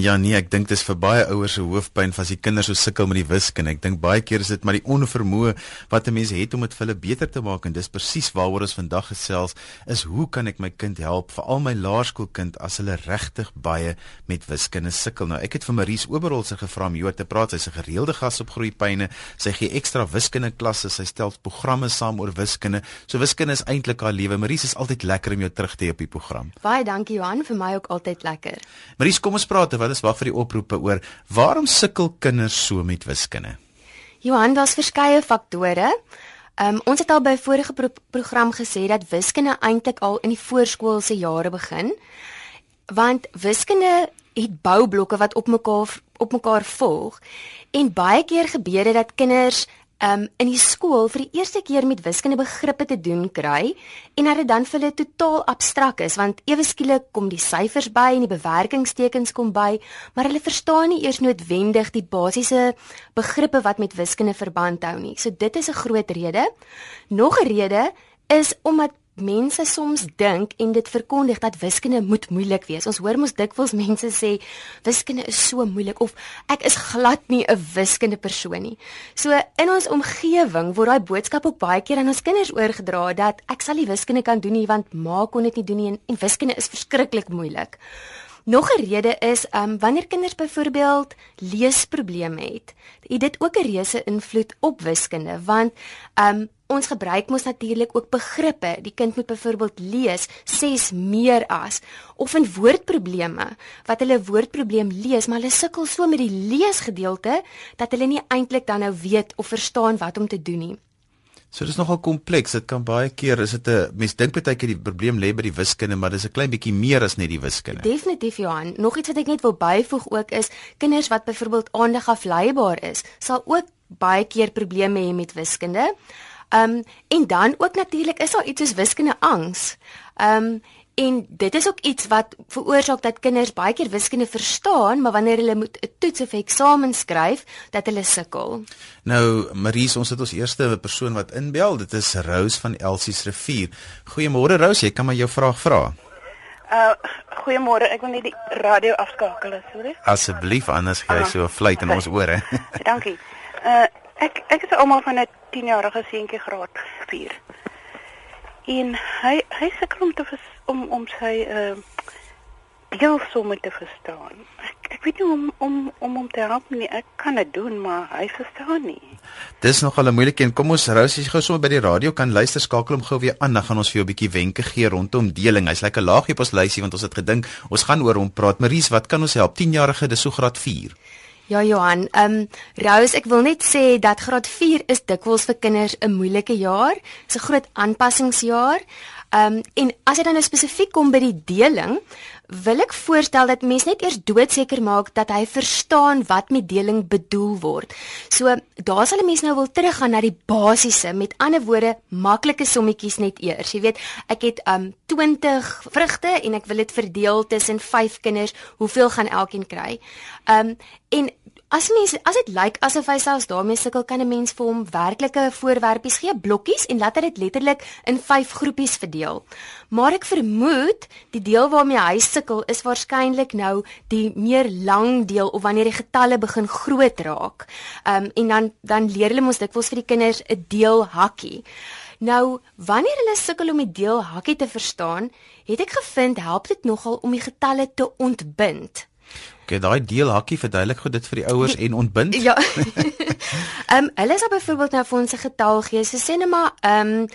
Ja nee, ek dink dis vir baie ouers se hoofpyn as die kinders so sukkel met die wiskunde. Ek dink baie keer is dit maar die onvermoë wat 'n mens het om dit vir hulle beter te maak en dis presies waaroor ons vandag gesels is hoe kan ek my kind help, veral my laerskoolkind as hulle regtig baie met wiskunde sukkel. Nou ek het vir Maries Oberholzer gevra om hier te praat. Sy's 'n gereelde gas op Groeipyne. Sy gee ekstra wiskunde klasse, sy stel programme saam oor wiskunde. So wiskunde is eintlik haar lewe. Maries is altyd lekker om jou terug te hê op die program. Baie dankie Johan, vir my ook altyd lekker. Maries, kom ons praat oor is wag vir die oproepe oor waarom sukkel kinders so met wiskunde? Johan, daar's verskeie faktore. Um, ons het al by vorige pro program gesê dat wiskunde eintlik al in die voorskoolse jare begin. Want wiskunde het boublokke wat op mekaar op mekaar volg en baie keer gebeur dit dat kinders um in die skool vir die eerste keer met wiskunde begrippe te doen kry en dat dit dan vir hulle totaal abstrak is want ewe skielik kom die syfers by en die bewerkingstekens kom by maar hulle verstaan nie eers noodwendig die basiese begrippe wat met wiskunde verband hou nie. So dit is 'n groot rede. Nog 'n rede is omdat mense soms dink en dit verkondig dat wiskunde moet moeilik wees. Ons hoor mos dikwels mense sê wiskunde is so moeilik of ek is glad nie 'n wiskunde persoon nie. So in ons omgewing word daai boodskap ook baie keer aan ons kinders oorgedra dat ek sal nie wiskunde kan doen nie want ma kon dit nie doen nie en, en wiskunde is verskriklik moeilik. Nog 'n rede is um wanneer kinders byvoorbeeld leesprobleme het, het dit ook 'n reuse invloed op wiskunde want um ons gebruik mos natuurlik ook begrippe. Die kind moet byvoorbeeld lees 6 meer as of in woordprobleme wat hulle woordprobleem lees, maar hulle sukkel so met die leesgedeelte dat hulle nie eintlik dan nou weet of verstaan wat om te doen nie. So dis nogal kompleks. Dit kan baie keer is dit 'n mens dink baie keer die probleem lê by die wiskunde, maar dis 'n klein bietjie meer as net die wiskunde. Definitief Johan. Nog iets wat ek net wil byvoeg ook is kinders wat byvoorbeeld aandag afleibaar is, sal ook baie keer probleme hê met wiskunde. Um en dan ook natuurlik is daar iets soos wiskunde angs. Um En dit is ook iets wat veroorsaak dat kinders baie keer wiskunde verstaan, maar wanneer hulle moet 'n toets of eksamen skryf, dat hulle sukkel. Nou, Maries, ons het ons eerste persoon wat inbel. Dit is Rose van Elsie's Rivier. Goeiemôre Rose, jy kan maar jou vraag vra. Uh, goeiemôre. Ek wil net die radio afskakel, sorry. Asseblief, anders gee jy so 'n fluit in ons ore. Dankie. Uh, ek ek is ouma van 'n 10-jarige seentjie graad 4. En hy hy sukkel om te vers, om om sy uh deelsomme te verstaan. Ek ek weet nie om om om hom te help nie. Ek kan dit doen, maar hy verstaan nie. Dis nogal 'n moeilike een. Kom ons Rosie gou sommer by die radio kan luister skakel hom gou weer aan. Dan gaan ons vir jou 'n bietjie wenke gee rondom deling. Hy's lekker laagie op ons lysie want ons het gedink ons gaan oor hom praat. Maries, wat kan ons help? 10-jarige, dis so graad 4. Ja Johan, ehm um, Rose, ek wil net sê dat graad 4 is dikwels vir kinders 'n moeilike jaar. Dit's 'n groot aanpassingsjaar. Ehm um, en as dit dan nou spesifiek kom by die deling, wil ek voorstel dat mens net eers doodseker maak dat hy verstaan wat met deling bedoel word. So daar sal 'n mens nou wil teruggaan na die basiese, met ander woorde, maklike sommetjies net eers. Jy weet, ek het um 20 vrugte en ek wil dit verdeel tussen 5 kinders, hoeveel gaan elkeen kry? Um en As mens as dit lyk asof hy selfs daarmee sukkel, kan 'n mens vir hom werklike voorwerpies gee, blokkies en laat dit letterlik in 5 groepies verdeel. Maar ek vermoed die deel waarmee hy sukkel is waarskynlik nou die meer lang deel of wanneer die getalle begin groot raak. Ehm um, en dan dan leer hulle mos dikwels vir die kinders 'n deel hakkie. Nou, wanneer hulle sukkel om die deel hakkie te verstaan, het ek gevind help dit nogal om die getalle te ontbind. Okay, daai deel hakkie verduidelik gou dit vir die ouers en ontbind. Ja. Ehm um, hulle sal byvoorbeeld nou vir ons 'n getal gee. So sê net maar ehm um,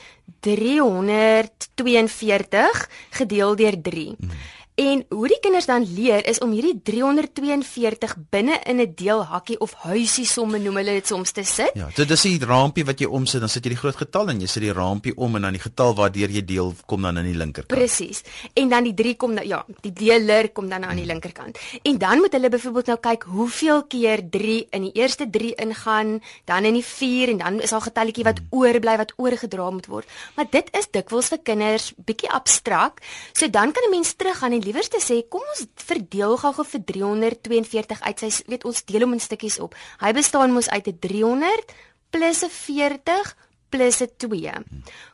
342 gedeel deur 3. Hmm. En hoe die kinders dan leer is om hierdie 342 binne in 'n deel hakkie of huisie somme noem hulle dit soms te sit. Ja, dit is die rampie wat jy omsit, dan sit jy die groot getal en jy sit die rampie om en dan die getal waardeur jy deel kom dan aan die linkerkant. Presies. En dan die 3 kom nou ja, die deler kom dan aan die hmm. linkerkant. En dan moet hulle byvoorbeeld nou kyk hoeveel keer 3 in die eerste 3 ingaan, dan in die 4 en dan is daar 'n getalletjie wat hmm. oorbly wat oorgedra moet word. Maar dit is dikwels vir kinders bietjie abstrak. So dan kan 'n mens teruggaan en liewers te sê, kom ons verdeel gou-gou vir 342 uit sy weet ons deel hom in stukkies op. Hy bestaan mos uit 'n 300 plus 'n 40 plus 'n 2.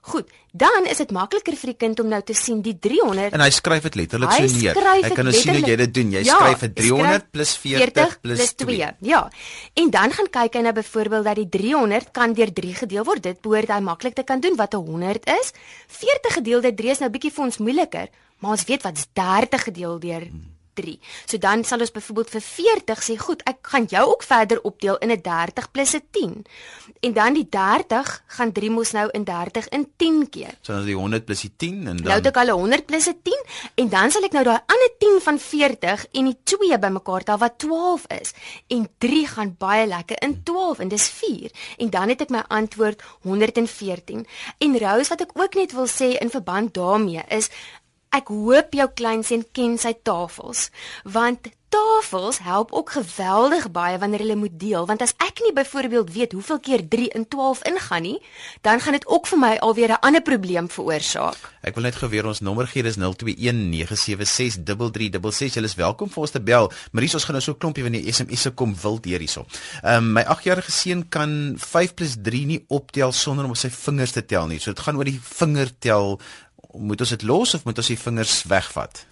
Goed, dan is dit makliker vir die kind om nou te sien die 300 En hy skryf dit letterlik so neer. skryf Hy kan nou sien hoe jy dit doen. Jy Ja, skryf 'n skryf 300 plus 40 plus 2. Ja. En dan gaan kyk hy nou byvoorbeeld dat die 300 kan deur 3 gedeel word. Dit behoort hy maklik te kan doen wat 'n 100 is. 40 gedeel deur 3 is nou bietjie vir ons moeiliker, maar ons weet wat's 30 gedeel deur 3. So dan sal ons byvoorbeeld vir 40 sê, goed, ek gaan jou ook verder opdeel in 'n 30 plus 'n 10. En dan die 30 gaan 3 mos nou in 30 in 10 keer. So dan is die 100 plus die 10 en Nou dan het ek al 'n 100 plus 'n 10 en dan sal ek nou daai ander 10 van 40 en die 2 bymekaar tel wat 12 is. En 3 gaan baie lekker in 12 en dis 4. En dan het ek my antwoord 114. En Rose wat ek ook net wil sê in verband daarmee is ek hoop jou kleinseun ken sy tafels want tafels help ook geweldig baie wanneer hulle moet deel want as ek nie byvoorbeeld weet hoeveel keer 3 in 12 ingaan nie dan gaan dit ook vir my alweer 'n ander probleem veroorsaak. Ek wil net gou weer ons nommer gee, dis 0219763366. Julle is welkom vir ons te bel. Maries, ons gaan nou so 'n klompie van die SMS'e kom wild hier hierso. Ehm um, my 8-jarige seun kan 5 + 3 nie optel sonder om op sy vingers te tel nie. So dit gaan oor die vingertel. Moet ons dit los of moet ons die vingers wegvat?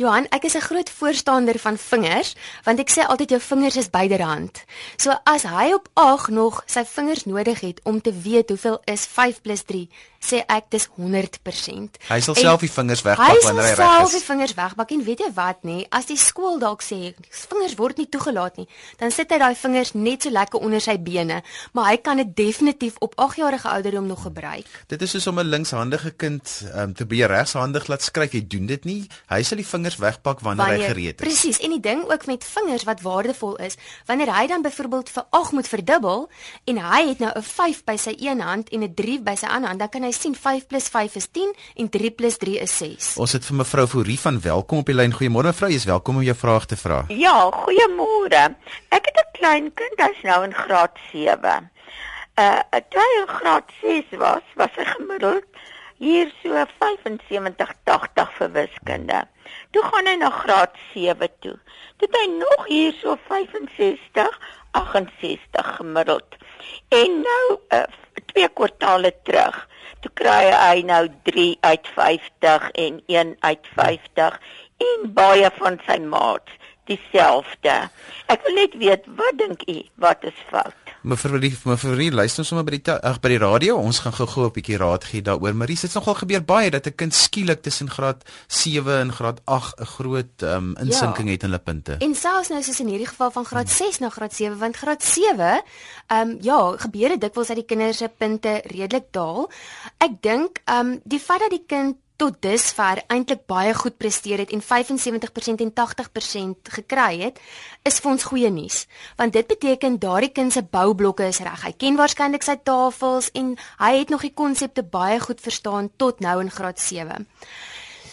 Johan, ek is 'n groot voorstander van vingers, want ek sê altyd jou vingers is byderhand. So as hy op 8 nog sy vingers nodig het om te weet hoeveel is 5 + 3, sê ek dis 100%. Hy sal En self die vingers wegpak hy wanneer hy sal reg self die is. vingers wegbak en weet jy wat nê, as die skool dalk sê vingers word nie toegelaat nie, dan sit hy daai vingers net so lekker onder sy bene, maar hy kan dit definitief op 8 jarige ouderdom nog gebruik. Dit is soos om 'n linkshandige kind um, te be regshandig laat skryf. Jy doen dit nie. Hy sal die vingers wegpak wanneer, wanneer hy gereed is. Presies. En die ding ook met vingers wat waardevol is, wanneer hy dan byvoorbeeld vir 8 moet verdubbel en hy het nou 'n 5 by sy een hand en 'n 3 by sy ander hand, dan kan hy sien 5 + 5 is 10 en 3 + 3 is 6. Ons het vir mevrou Fourie van welkom op die lyn. Goeiemôre mevrou, jy is welkom om jou vraag te vra. Ja, goeiemôre. Ek het 'n klein kind, hy's nou in graad 7. Uh, toe hy in graad 6 was, was hy gemiddeld hier so 75 80 vir wiskunde. Toe gaan hy na graad 7 toe. Toe het hy nog hier so 65 68 gemiddeld. En nou uh, twee kwartaale terug, toe kry hy nou 3 uit 50 en 1 uit 50 en baie van sy maats dieselfde. Ek wil net weet, wat dink u, wat is fout? Mevrou Fourie, mevrou Fourie, luister sommer by die ag by die radio. Ons gaan gou-gou 'n bietjie raad gee daaroor. Maries, dit's nogal gebeur baie dat 'n kind skielik tussen graad 7 en graad 8 'n groot um, insinking ja. het in hulle punte. En selfs nou soos in hierdie geval van graad 6 na graad 7, want graad 7, ehm um, ja, gebeur dit dikwels dat die kinders se punte redelik daal. Ek dink ehm um, die feit dat die kind tot dusver eintlik baie goed presteer het en 75% en 80% gekry het, is vir ons goeie nuus. Want dit beteken daardie kind se boublokke is reg. Hy ken waarskynlik sy tafels en hy het nog die konsepte baie goed verstaan tot nou in graad 7.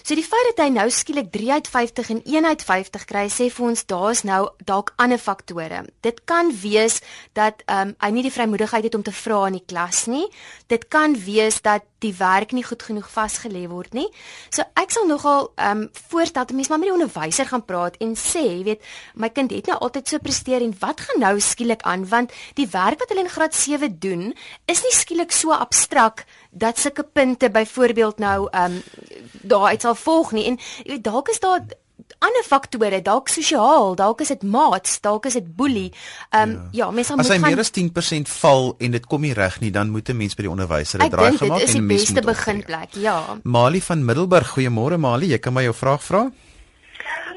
So die feit dat hy nou skielik 3 uit 50 en 1 uit 50 kry, sê vir ons daar's nou dalk ander faktore. Dit kan wees dat ehm um, hy nie die vrymoedigheid het om te vra in die klas nie. Dit kan wees dat die werk nie goed genoeg vasgelê word nie. So ek sal nogal ehm um, voorstel dat mense maar met die onderwyser gaan praat en sê, jy weet, my kind het nou altyd so presteer en wat gaan nou skielik aan want die werk wat hulle in graad 7 doen is nie skielik so abstrak dat sulke punte byvoorbeeld nou ehm um, daaruit sal volg nie en jy weet dalk is daar ander faktore, dalk sosiaal, dalk is dit maats, dalk is dit boelie. Ehm um, ja. ja, mense moet As hy gaan meer as 10% val en dit kom nie reg nie, dan moet 'n mens by die onderwyser 'n Ek draai gemaak dit is en die 'n mens beste moet optree. beginplek. Ja. Mali van Middelburg, goeiemôre Mali, jy kan my jou vraag vra?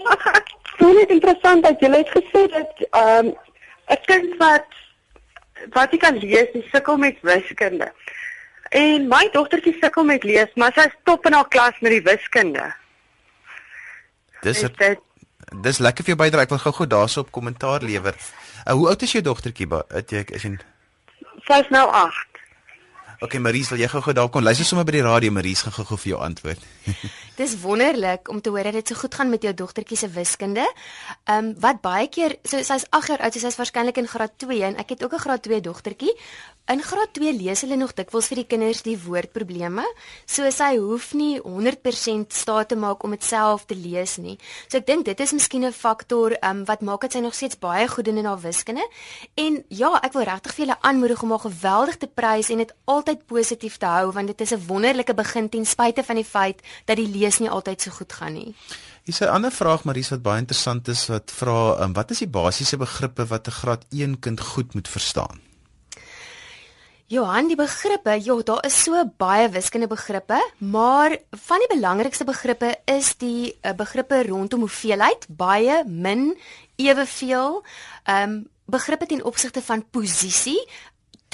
Ag, ek vind dit interessant dat jy het gesê dat ehm um, 'n kind wat wat jy kan lees, die sukkel met wiskunde. En my dogtertjie sukkel met lees, maar sy is top in haar klas met die wiskunde. Dis Is dit dis lekker vir jou bydra. Ek wil gou-gou daarsoop kommentaar lewer. Uh, hoe oud is jou dogtertjie? Het jy is in sy is nou 8. Okay, Maries, wil jy gou-gou daar kom? Luister sommer by die radio, Maries gaan gou-gou vir jou antwoord. Dis wonderlik om te hoor dat dit so goed gaan met jou dogtertjie se wiskunde. Ehm um, wat baie keer so sy's 8 jaar oud, so sy's waarskynlik in graad 2 en ek het ook 'n graad 2 dogtertjie. In graad 2 lees hulle nog dikwels vir die kinders die woordprobleme. So sy hoef nie 100% staat te maak om dit self te lees nie. So ek dink dit is miskien 'n faktor um, wat maak dat sy nog steeds baie goed doen in haar wiskunde. En ja, ek wil regtig vir julle aanmoedig om haar geweldig te prys en dit altyd positief te hou want dit is 'n wonderlike begin ten spyte van die feit dat die lees nie altyd so goed gaan nie. Hier's 'n ander vraag Maries wat baie interessant is wat vra um, wat is die basiese begrippe wat 'n graad 1 kind goed moet verstaan? Johan, die begrippe, ja, daar is so baie wiskundige begrippe, maar van die belangrikste begrippe is die uh, begrippe rondom hoeveelheid, baie, min, eweveel, ehm um, begrippe ten opsigte van posisie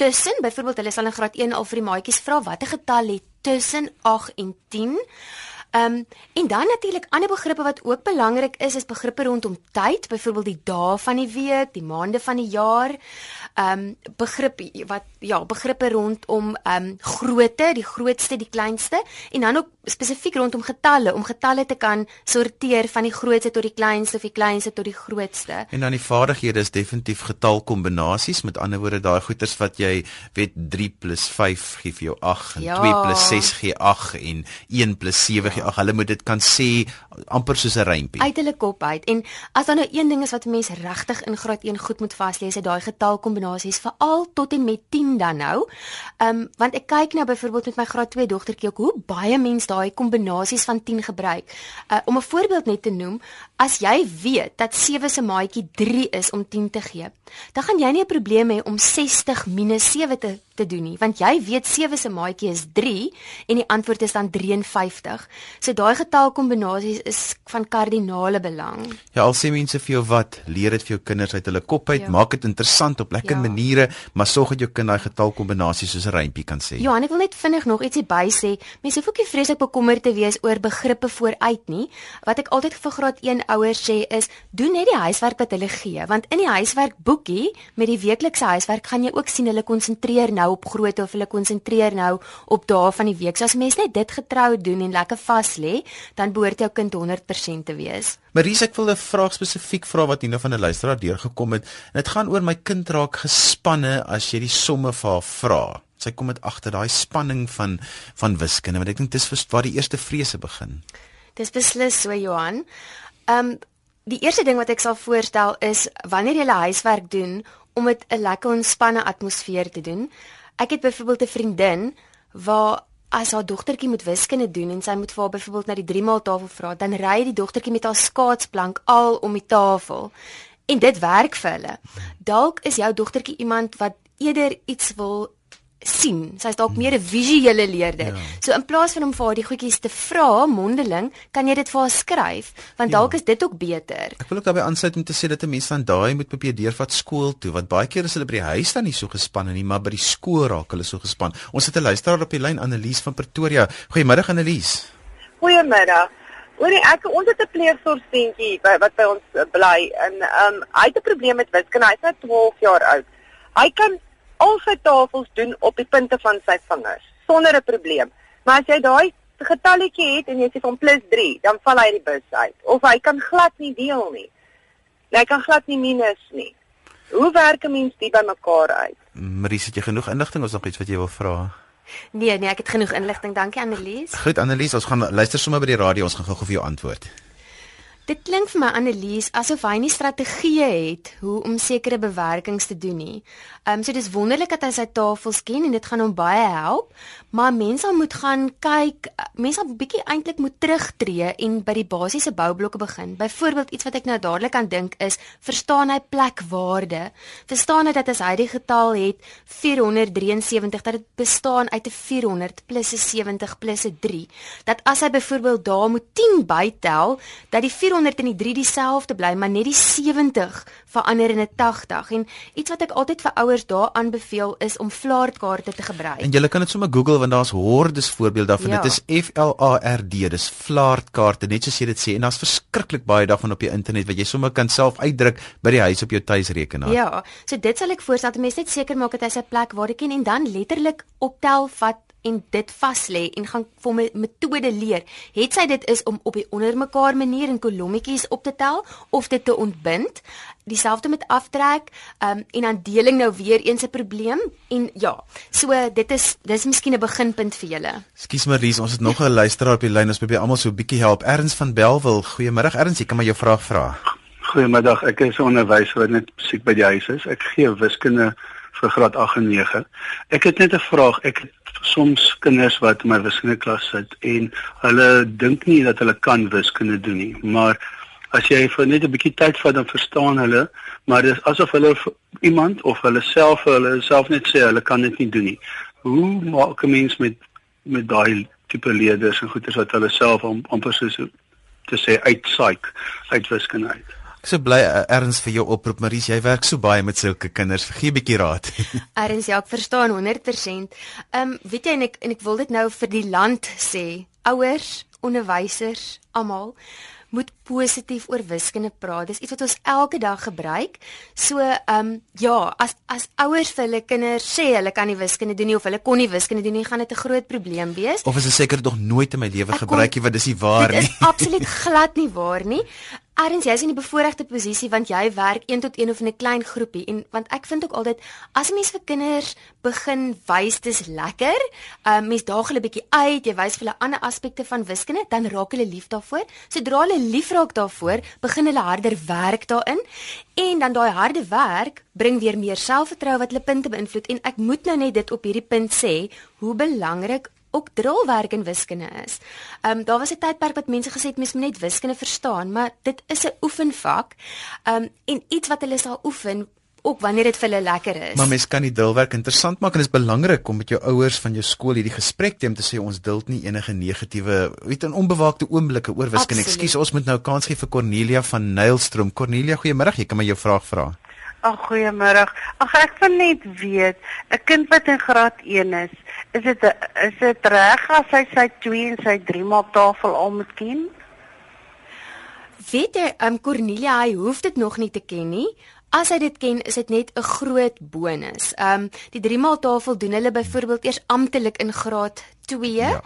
tussen, byvoorbeeld hulle sal in graad 1 al vir die maatjies vra watter getal het tussen 8 en 10. Ehm um, en dan natuurlik ander begrippe wat ook belangrik is, is begrippe rondom tyd, byvoorbeeld die dae van die week, die maande van die jaar. Ehm um, begrip wat ja, begrippe rondom ehm um, grootte, die grootste, die kleinste en dan ook spesifiek rondom getalle om getalle te kan sorteer van die grootste tot die kleinste of die kleinste tot die grootste. En dan die vaardighede is definitief getalkombinasies, met ander woorde daai goeters wat jy weet 3 + 5 gee vir jou 8 en ja. 2 + 6 gee 8 en 1 + 7 gee 8. Hulle moet dit kan sê amper soos 'n rympie. Uit hulle kop uit. En as daar nou een ding is wat mense regtig in graad 1 goed moet vaslees, is daai getalkombinasies veral tot en met 10 dan nou. Ehm um, want ek kyk nou byvoorbeeld met my graad 2 dogtertjie ook hoe baie mense daai kombinasies van 10 gebruik. Uh, om 'n voorbeeld net te noem, as jy weet dat 7 se maatjie 3 is om 10 te gee, dan gaan jy nie 'n probleem hê om 60 minus 7 te te doen nie, want jy weet 7 se maatjie is 3 en die antwoord is dan 53. So daai getalkombinasies is van kardinale belang. Ja, al sê mense vir jou wat, leer dit vir jou kinders uit hulle kop uit, ja. maak dit interessant op lekker ja. maniere, maar sorg dat jou kind daai getalkombinasies soos 'n rympie kan sê. Ja, en ek wil net vinnig nog ietsie by sê. Mense hoef ook nie vreeslik bekommerd te wees oor begrippe vooruit nie. Wat ek altyd vir graad 1 ouers sê is, doen net die huiswerk wat hulle gee, want in die huiswerkboekie met die weeklikse huiswerk gaan jy ook sien hulle konsentreer nou op grootte of hulle konsentreer nou op dae van die week. So as mens net dit getrou doen en lekker vas lê, dan behoort jou kind 100% te wees. Maries, ek wil 'n vraag spesifiek vra wat hier nou van 'n luisteraar deurgekom het. En dit gaan oor my kind raak gespanne as jy die somme vir haar vra sy kom met agter daai spanning van van wiskunde want ek dink dis waar die eerste vrese begin. Dis beslis so Johan. Ehm um, die eerste ding wat ek sal voorstel is wanneer jy hulle huiswerk doen om dit 'n lekker ontspanne atmosfeer te doen. Ek het byvoorbeeld 'n vriendin waar as haar dogtertjie moet wiskunde doen en sy moet vir haar byvoorbeeld na die 3 maal tafel vra, dan ry die dogtertjie met haar skaatsplank al om die tafel. En dit werk vir hulle. Dalk is jou dogtertjie iemand wat eerder iets wil sien. Sy's dalk meer 'n visuele leerder. Ja. So in plaas van om vir haar die goedjies te vra mondeling, kan jy dit vir haar skryf, want ja. dalk is dit ook beter. Ek wil ook daarbey aansluit om te sê dat 'n mens van daai moet probeer deurvat skool toe, want baie keer is hulle by die huis dan nie so gespanne nie, maar by die skool raak hulle so gespan. Ons het 'n luisteraar op die lyn Annelies van Pretoria. Goeiemiddag Annelies. Goeiemiddag. Oor die ek ons het 'n pleegsorgseentjie wat by ons bly en ehm um, hy het 'n probleem met wiskunde. Hy's nou 12 jaar oud. Hy kan al sy tafels doen op die punte van sy vingers sonder 'n probleem. Maar as jy daai getalletjie het en jy sê van plus 3, dan val hy die bus uit of hy kan glad nie deel nie. Hy kan glad nie minus nie. Hoe werk 'n mens dit bymekaar uit? Marie, het jy genoeg inligting of nog iets wat jy wil vra? Nee, nee, ek het genoeg inligting. Dankie Annelies. Goed Annelies, ons gaan luister sommer by die radio, ons gaan gou vir jou antwoord. Dit klink vir my Annelies asof hy nie strategieë het hoe om sekere bewerkings te doen nie. Ehm um, so dis wonderlik dat hy sy tafels ken en dit gaan hom baie help, maar mense moet gaan kyk, mense moet bietjie eintlik moet terugtreë en by die basiese boublokke begin. Byvoorbeeld iets wat ek nou dadelik aan dink is, verstaan hy plekwaarde? Verstaan hy dat as hy die getal het 473 dat dit bestaan uit 'n 400 plus 'n 70 plus 'n 3. Dat as hy byvoorbeeld daar moet 10 bytel, dat die 400 en die 3 dieselfde bly, maar net die 70 verander in 'n 80. En iets wat ek altyd vir ouers daar aanbeveel is om flaartkaarte te gebruik. En jy kan dit sommer Google want daar's hordes voorbeelde daarvan. Ja. Dit is F L A R D, dis flaartkaarte, net soos jy dit sê. En daar's verskriklik baie daarvan op die internet wat jy sommer kan self uitdruk by die huis op jou tuisrekenaar. Ja, so dit sal ek voorstel dat mense net seker maak dat hy sy plek waar dit ken en dan letterlik optel vat en dit vas lê en gaan vir 'n metode leer. Het sy dit is om op die ondermekaar manier in kolommetjies op te tel of dit te ontbind. Dieselfde met aftrek um, en dan deling nou weer eens 'n probleem en ja. So dit is dis miskien 'n beginpunt vir julle. Skus Marlies, ons het nog 'n luisteraar op die lyn. Ons probeer almal so 'n bietjie help. Erns van Belwel. Goeiemiddag Erns, jy kan maar jou vraag vra. Goeiemiddag. Ek is 'n onderwyser wat net musiek by die huis is. Ek gee wiskunde vir graad 8 en 9. Ek het net 'n vraag. Ek het soms kinders wat in my wiskunde klas sit en hulle dink nie dat hulle kan wiskunde doen nie, maar as jy vir net 'n bietjie tyd vat dan verstaan hulle, maar dit is asof hulle iemand of hulle self hulle self net sê hulle kan dit nie doen nie. Hoe maak 'n mens met met daai tipe leerders en goeters wat hulle self amper so te sê uitsaik uit wiskunde uit? Ek so bly uh, erns vir jou oproep Maries, jy werk so baie met sulke kinders. Gee 'n bietjie raad. erns, ja, ek verstaan 100%. Ehm um, weet jy en ek en ek wil dit nou vir die land sê, ouers, onderwysers, almal moet positief oor wiskunde praat. Dis iets wat ons elke dag gebruik. So, ehm um, ja, as as ouers vir hulle kinders sê hulle kan nie wiskunde doen nie of hulle kon nie wiskunde doen nie, gaan dit 'n groot probleem wees. Of is dit seker nog nooit in my lewe gebruik nie, want dis nie waar nie. Dit is absoluut glad nie waar nie. Arends, jy's in die bevoordeelde posisie want jy werk 1 tot 1 of in 'n klein groepie en want ek vind ook altyd as 'n mens vir kinders begin wys dis lekker, um, mens daag hulle bietjie uit, jy wys vir hulle ander aspekte van wiskunde, dan raak hulle lief daarvoor. Sodra hulle lief raak daarvoor, begin hulle harder werk daarin en dan daai harde werk bring weer meer selfvertroue wat hulle punte beïnvloed en ek moet nou net dit op hierdie punt sê, hoe belangrik ook drillwerk in wiskunde is. Ehm um, daar was 'n tydperk wat mense gesê het mens moet net wiskunde verstaan, maar dit is 'n oefenvak. Ehm um, en iets wat hulle sal oefen ook wanneer dit vir hulle lekker is. Maar mens kan die drillwerk interessant maak en dit is belangrik om met jou ouers van jou skool hierdie gesprek te hê om te sê ons duld nie enige negatiewe, weet 'n onbewaakte oomblikke oor wiskunde. Ekskuus, ons moet nou kans gee vir Cornelia van Nylstroom. Cornelia, goeiemôre. Jy kan my jou vraag vra. Ag goeiemôre. Ag ek wil net weet, 'n kind wat in graad 1 is, is dit is dit reg as hy sy 2 en sy 3 maal tafel al moet ken? Weet jy, um Cornelia, hy hoef dit nog nie te ken nie. As hy dit ken, is dit net 'n groot bonus. Um die 3 maal tafel doen hulle byvoorbeeld eers amptelik in graad 2. Ja.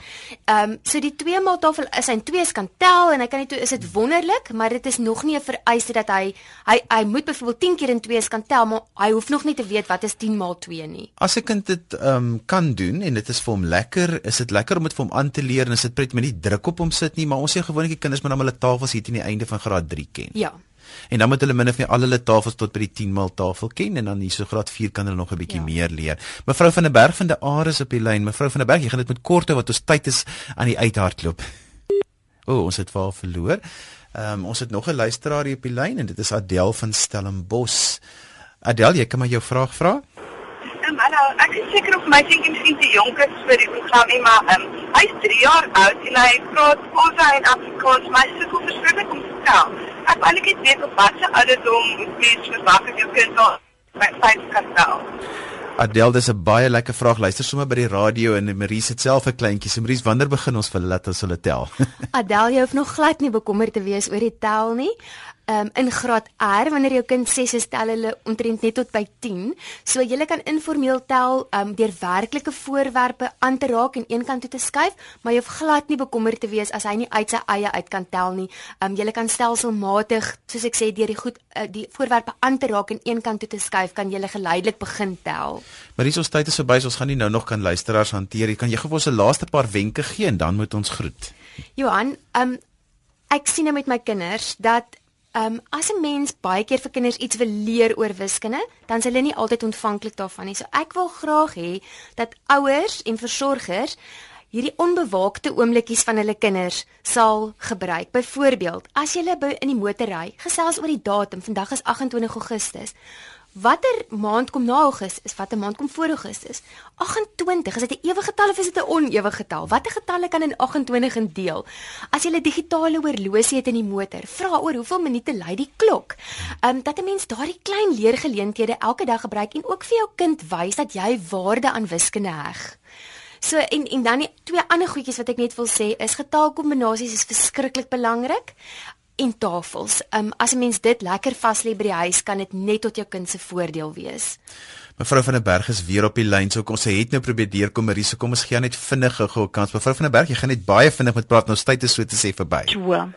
Ehm um, so die 2 maal tafel is hy 2 kan tel en hy kan nie toe is dit wonderlik, maar dit is nog nie 'n vereiste dat hy hy hy moet byvoorbeeld 10 keer in 2 kan tel, maar hy hoef nog nie te weet wat is 10 maal 2 nie. As 'n kind dit ehm um, kan doen en dit is vir hom lekker, is dit lekker om dit vir hom aan te leer en is dit pret met nie druk op hom sit nie, maar ons sê gewoonlik die kinders moet dan hulle tafels hier teen die einde van graad 3 ken. Ja. En dan moet hulle min of meer al hulle tafels tot by die 10 maal tafel ken en dan hier so graad 4 kan hulle nog 'n bietjie ja. meer leer. Mevrou van der Berg van die Ares op die lyn. Mevrou van der Berg, jy gaan dit met korte wat ons tyd is aan die uithardloop. O, oh, ons het vaal verloor. Ehm um, ons het nog 'n luisteraar hier op die lyn en dit is Adel van Stellenbos. Adel, jy kan my jou vraag vra? Ehm um, hallo, ek is seker of my seentjie miskien te jonk is vir die program nie, maar ehm um, hy's 3 jaar oud en hy praat Khoisa en Afrikaans, maar hy sukkel verskriklik om te tel. Ek wil net weet op watter ouderdom mens verwag dat jou kind al by vyf kan tel. Adel, dis 'n baie lekker vraag. Luister sommer by die radio en Marie se self 'n kleintjie. So Marie, wanneer begin ons vir hulle laat as hulle tel? Adel, jy hoef nog glad nie bekommerd te wees oor die tel nie um, in graad R wanneer jou kind 6 is tel hulle omtrent net tot by 10. So jy kan informeel tel um, deur werklike voorwerpe aan te raak en een kant toe te skuif, maar jy hoef glad nie bekommerd te wees as hy nie uit sy eie uit kan tel nie. Um, jy kan stelselmatig, soos ek sê, deur die goed uh, die voorwerpe aan te raak en een kant toe te skuif, kan jy geleidelik begin tel. Maar hier is ons tyd is verby, so ons gaan nie nou nog kan luisteraars hanteer. Kan jy gou ons 'n laaste paar wenke gee en dan moet ons groet. Johan, um, ek sien nou met my kinders dat Ehm um, as 'n mens baie keer vir kinders iets wil leer oor wiskunde, dan is hulle nie altyd ontvanklik daarvan nie. So ek wil graag hê dat ouers en versorgers hierdie onbewaakte oomblikkies van hulle kinders sal gebruik. Byvoorbeeld, as jy in die motor ry, gesels oor die datum. Vandag is 28 Augustus. Watter maand kom na Augustus? Is watter maand kom voor Augustus? 28. Is dit 'n ewige getal of is dit 'n onewige getal? Watter getalle kan in 28 indeel? As jy 'n digitale horlosie het in die motor, vra oor hoeveel minute lui die klok. Um, dat 'n mens daardie klein leergeleenthede elke dag gebruik en ook vir jou kind wys dat jy waarde aan wiskunde heg. So en en dan die twee ander goedjies wat ek net wil sê is getalkombinasies is verskriklik belangrik en tafels. Um as 'n mens dit lekker vas lê by die huis, kan dit net tot jou kind se voordeel wees. Mevrou van der Berg is weer op die lyn. So kom sy het nou probeer deurkom, Marie, so kom ons gee net vinnig gou 'n kans. Mevrou van der Berg, jy gaan net baie vinnig met praat. Nou tyd is so te sê verby. So.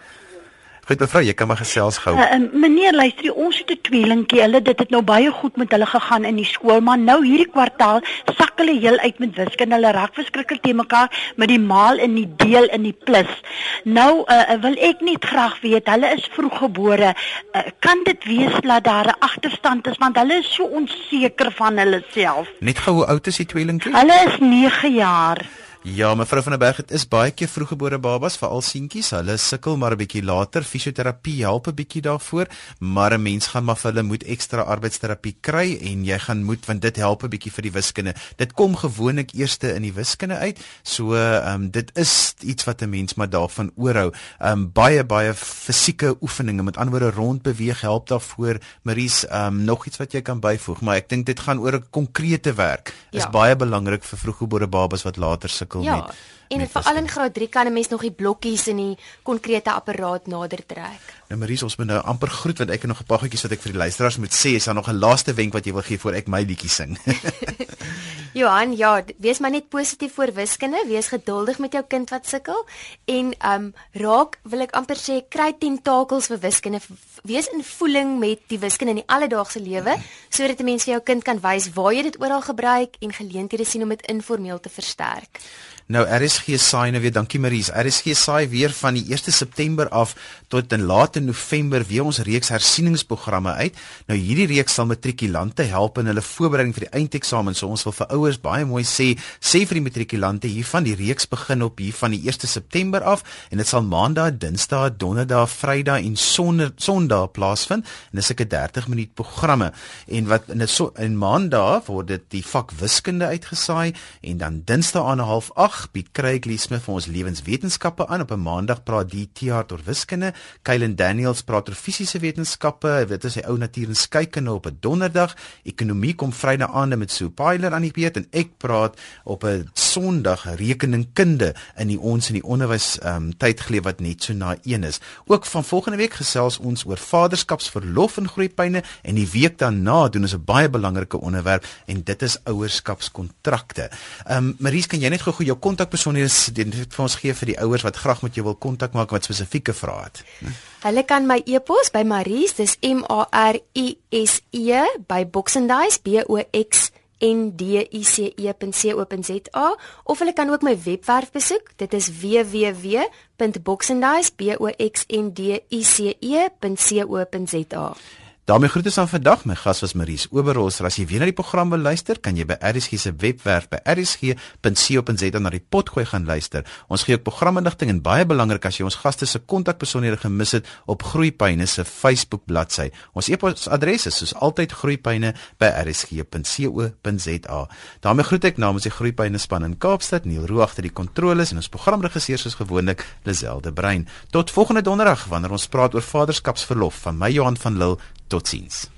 Goed mevrou, jy kan maar gesels gou. Uh, uh, meneer, luister, ons het 'n tweelingkie. Hulle dit het nou baie goed met hulle gegaan in die skool, maar nou hierdie kwartaal sak hulle heel uit met wiskunde. Hulle raak verskriklik te mekaar met die maal en die deel en die plus. Nou uh, wil ek net graag weet, hulle is vroeggebore. Uh, kan dit wees dat daar 'n agterstand is want hulle is so onseker van hulle self? Net gou hoe oud is die tweelingkie? Hulle is 9 jaar. Ja, mevrou van der Berg, dit is baie keer vroeggebore babas, veral seentjies. Hulle sukkel maar 'n bietjie later. Fisioterapie help 'n bietjie daarvoor, maar 'n mens gaan maar vir hulle moet ekstra arbeidsterapie kry en jy gaan moet want dit help 'n bietjie vir die wiskunde. Dit kom gewoonlik eerste in die wiskunde uit. So, ehm um, dit is iets wat 'n mens maar daarvan oorhou. Ehm um, baie baie fisieke oefeninge, met ander woorde rondbeweeg help daarvoor. Maries, ehm um, nog iets wat jy kan byvoeg, maar ek dink dit gaan oor 'n konkrete werk. Is ja. baie belangrik vir vroeggebore babas wat later sukkel sukkel ja, met. En veral in graad 3 kan 'n mens nog die blokkies in die konkrete apparaat nader trek. Nou Maries, ons moet nou amper groet want ek het nog 'n paar goedjies wat ek vir die luisteraars moet sê. Is daar nog 'n laaste wenk wat jy wil gee voor ek my liedjie sing? Johan, ja, wees maar net positief voor wiskunde, wees geduldig met jou kind wat sukkel en um raak wil ek amper sê kry tentakels vir wiskunde. Wees in voeling met die wiskunde in die alledaagse lewe sodat 'n mens vir jou kind kan wys waar jy dit oral gebruik en geleenthede sien om dit informeel te versterk. Nou RSG saai nou weer, dankie Maries. RSG saai weer van die 1 September af tot in late November weer ons reeks hersieningsprogramme uit. Nou hierdie reeks sal matrikulante help in hulle voorbereiding vir die eindeksamen. So ons wil vir ouers baie mooi sê, sê vir die matrikulante hiervan die reeks begin op hier van die 1 September af en dit sal maandag, dinsdag, donderdag, vrydag en sonderdag plaasvind. En dis 'n 30 minuut programme. En wat in 'n so, maandag word dit die vak wiskunde uitgesaai en dan dinsdag aan 0.5 Vandag bied Craig Lee Smith vir ons lewenswetenskappe aan. Op 'n Maandag praat die TR oor wiskunde. Kylen Daniels praat oor fisiese wetenskappe. Dit is hy ou natuur en skeikunde op 'n Donderdag. Ekonomie kom Vrydag aande met Sue Pyler aan die beurt en ek praat op 'n Sondag rekeningkunde in die ons in die onderwys ehm um, tyd geleef wat net so na 1 is. Ook van volgende week gesels ons oor vaderskapsverlof en groeipyne en die week daarna doen ons 'n baie belangrike onderwerp en dit is ouerskapskontrakte. Ehm um, Maries, kan jy net gou-gou jou kontakpersonele vir ons gee vir die ouers wat graag met jou wil kontak maak wat spesifieke vrae het. Hulle kan my e-pos by Maries, dis M A R I S E by Boxendice B O X N D I C E.co.za of hulle kan ook my webwerf besoek. Dit is www.boxendice.co.za. daarmee groete aan vandag. My gas was Maries Oberholz. As jy weer na die program wil luister, kan jy by RSG se webwerf by rsg.co.za na die pot gooi gaan luister. Ons gee ook programinligting en baie belangrik as jy ons gaste se kontakpersonele gemis het op Groeipyne se Facebook bladsy. Ons e-posadres is soos altyd groeipyne@rsg.co.za. daarmee groet ek namens die Groeipyne span in Kaapstad, Neil Roo agter die kontroles en ons programregisseur soos gewoonlik, Lazelde Brein. Tot volgende donderdag wanneer ons praat oor vaderskapsverlof van my Johan van Lille Totsiens.